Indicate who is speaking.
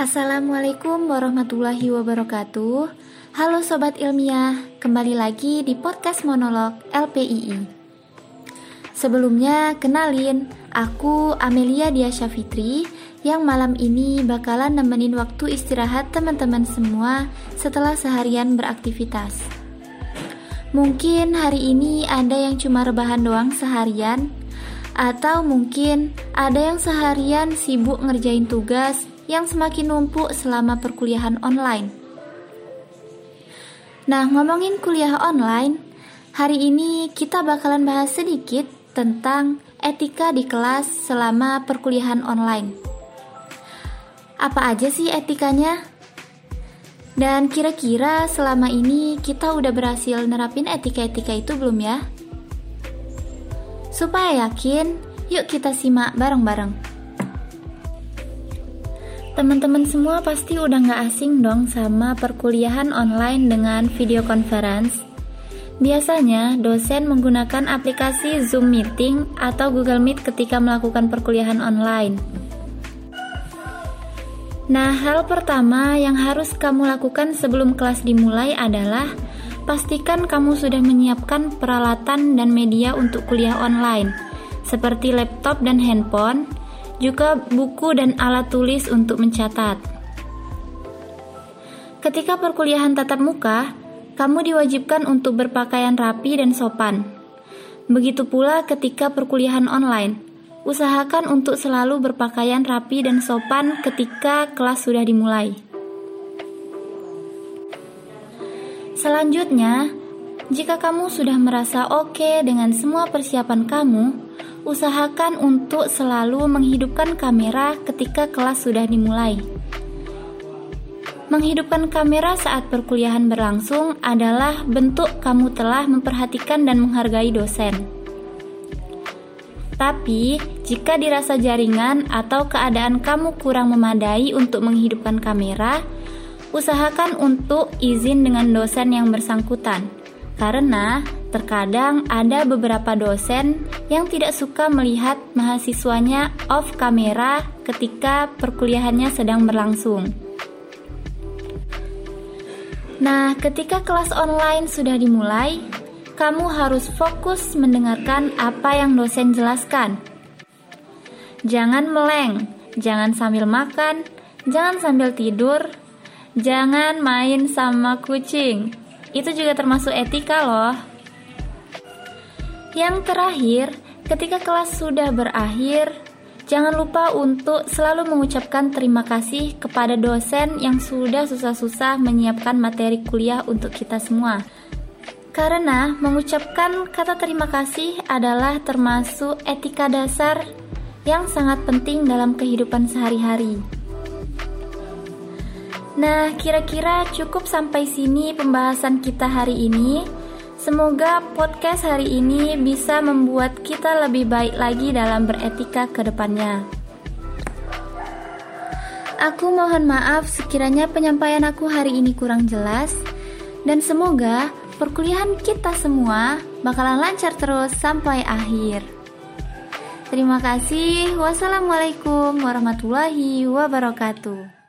Speaker 1: Assalamualaikum warahmatullahi wabarakatuh. Halo sobat ilmiah, kembali lagi di podcast monolog LPII. Sebelumnya, kenalin, aku Amelia Diasya Fitri yang malam ini bakalan nemenin waktu istirahat teman-teman semua setelah seharian beraktivitas. Mungkin hari ini ada yang cuma rebahan doang seharian, atau mungkin ada yang seharian sibuk ngerjain tugas yang semakin numpuk selama perkuliahan online. Nah, ngomongin kuliah online, hari ini kita bakalan bahas sedikit tentang etika di kelas selama perkuliahan online. Apa aja sih etikanya? Dan kira-kira selama ini kita udah berhasil nerapin etika-etika itu belum ya? Supaya yakin, yuk kita simak bareng-bareng. Teman-teman semua pasti udah gak asing dong sama perkuliahan online dengan video conference. Biasanya, dosen menggunakan aplikasi Zoom Meeting atau Google Meet ketika melakukan perkuliahan online. Nah, hal pertama yang harus kamu lakukan sebelum kelas dimulai adalah pastikan kamu sudah menyiapkan peralatan dan media untuk kuliah online, seperti laptop dan handphone, juga buku dan alat tulis untuk mencatat. Ketika perkuliahan tatap muka, kamu diwajibkan untuk berpakaian rapi dan sopan. Begitu pula ketika perkuliahan online, usahakan untuk selalu berpakaian rapi dan sopan ketika kelas sudah dimulai. Selanjutnya, jika kamu sudah merasa oke dengan semua persiapan kamu, usahakan untuk selalu menghidupkan kamera ketika kelas sudah dimulai. Menghidupkan kamera saat perkuliahan berlangsung adalah bentuk kamu telah memperhatikan dan menghargai dosen. Tapi, jika dirasa jaringan atau keadaan kamu kurang memadai untuk menghidupkan kamera, usahakan untuk izin dengan dosen yang bersangkutan, karena terkadang ada beberapa dosen yang tidak suka melihat mahasiswanya off kamera ketika perkuliahannya sedang berlangsung. Nah, ketika kelas online sudah dimulai, kamu harus fokus mendengarkan apa yang dosen jelaskan. Jangan meleng, jangan sambil makan, jangan sambil tidur, jangan main sama kucing. Itu juga termasuk etika, loh. Yang terakhir, ketika kelas sudah berakhir, jangan lupa untuk selalu mengucapkan terima kasih kepada dosen yang sudah susah-susah menyiapkan materi kuliah untuk kita semua. Karena mengucapkan kata terima kasih adalah termasuk etika dasar yang sangat penting dalam kehidupan sehari-hari. Nah, kira-kira cukup sampai sini pembahasan kita hari ini. Semoga podcast hari ini bisa membuat kita lebih baik lagi dalam beretika ke depannya. Aku mohon maaf sekiranya penyampaian aku hari ini kurang jelas dan semoga perkuliahan kita semua bakalan lancar terus sampai akhir. Terima kasih. Wassalamualaikum warahmatullahi wabarakatuh.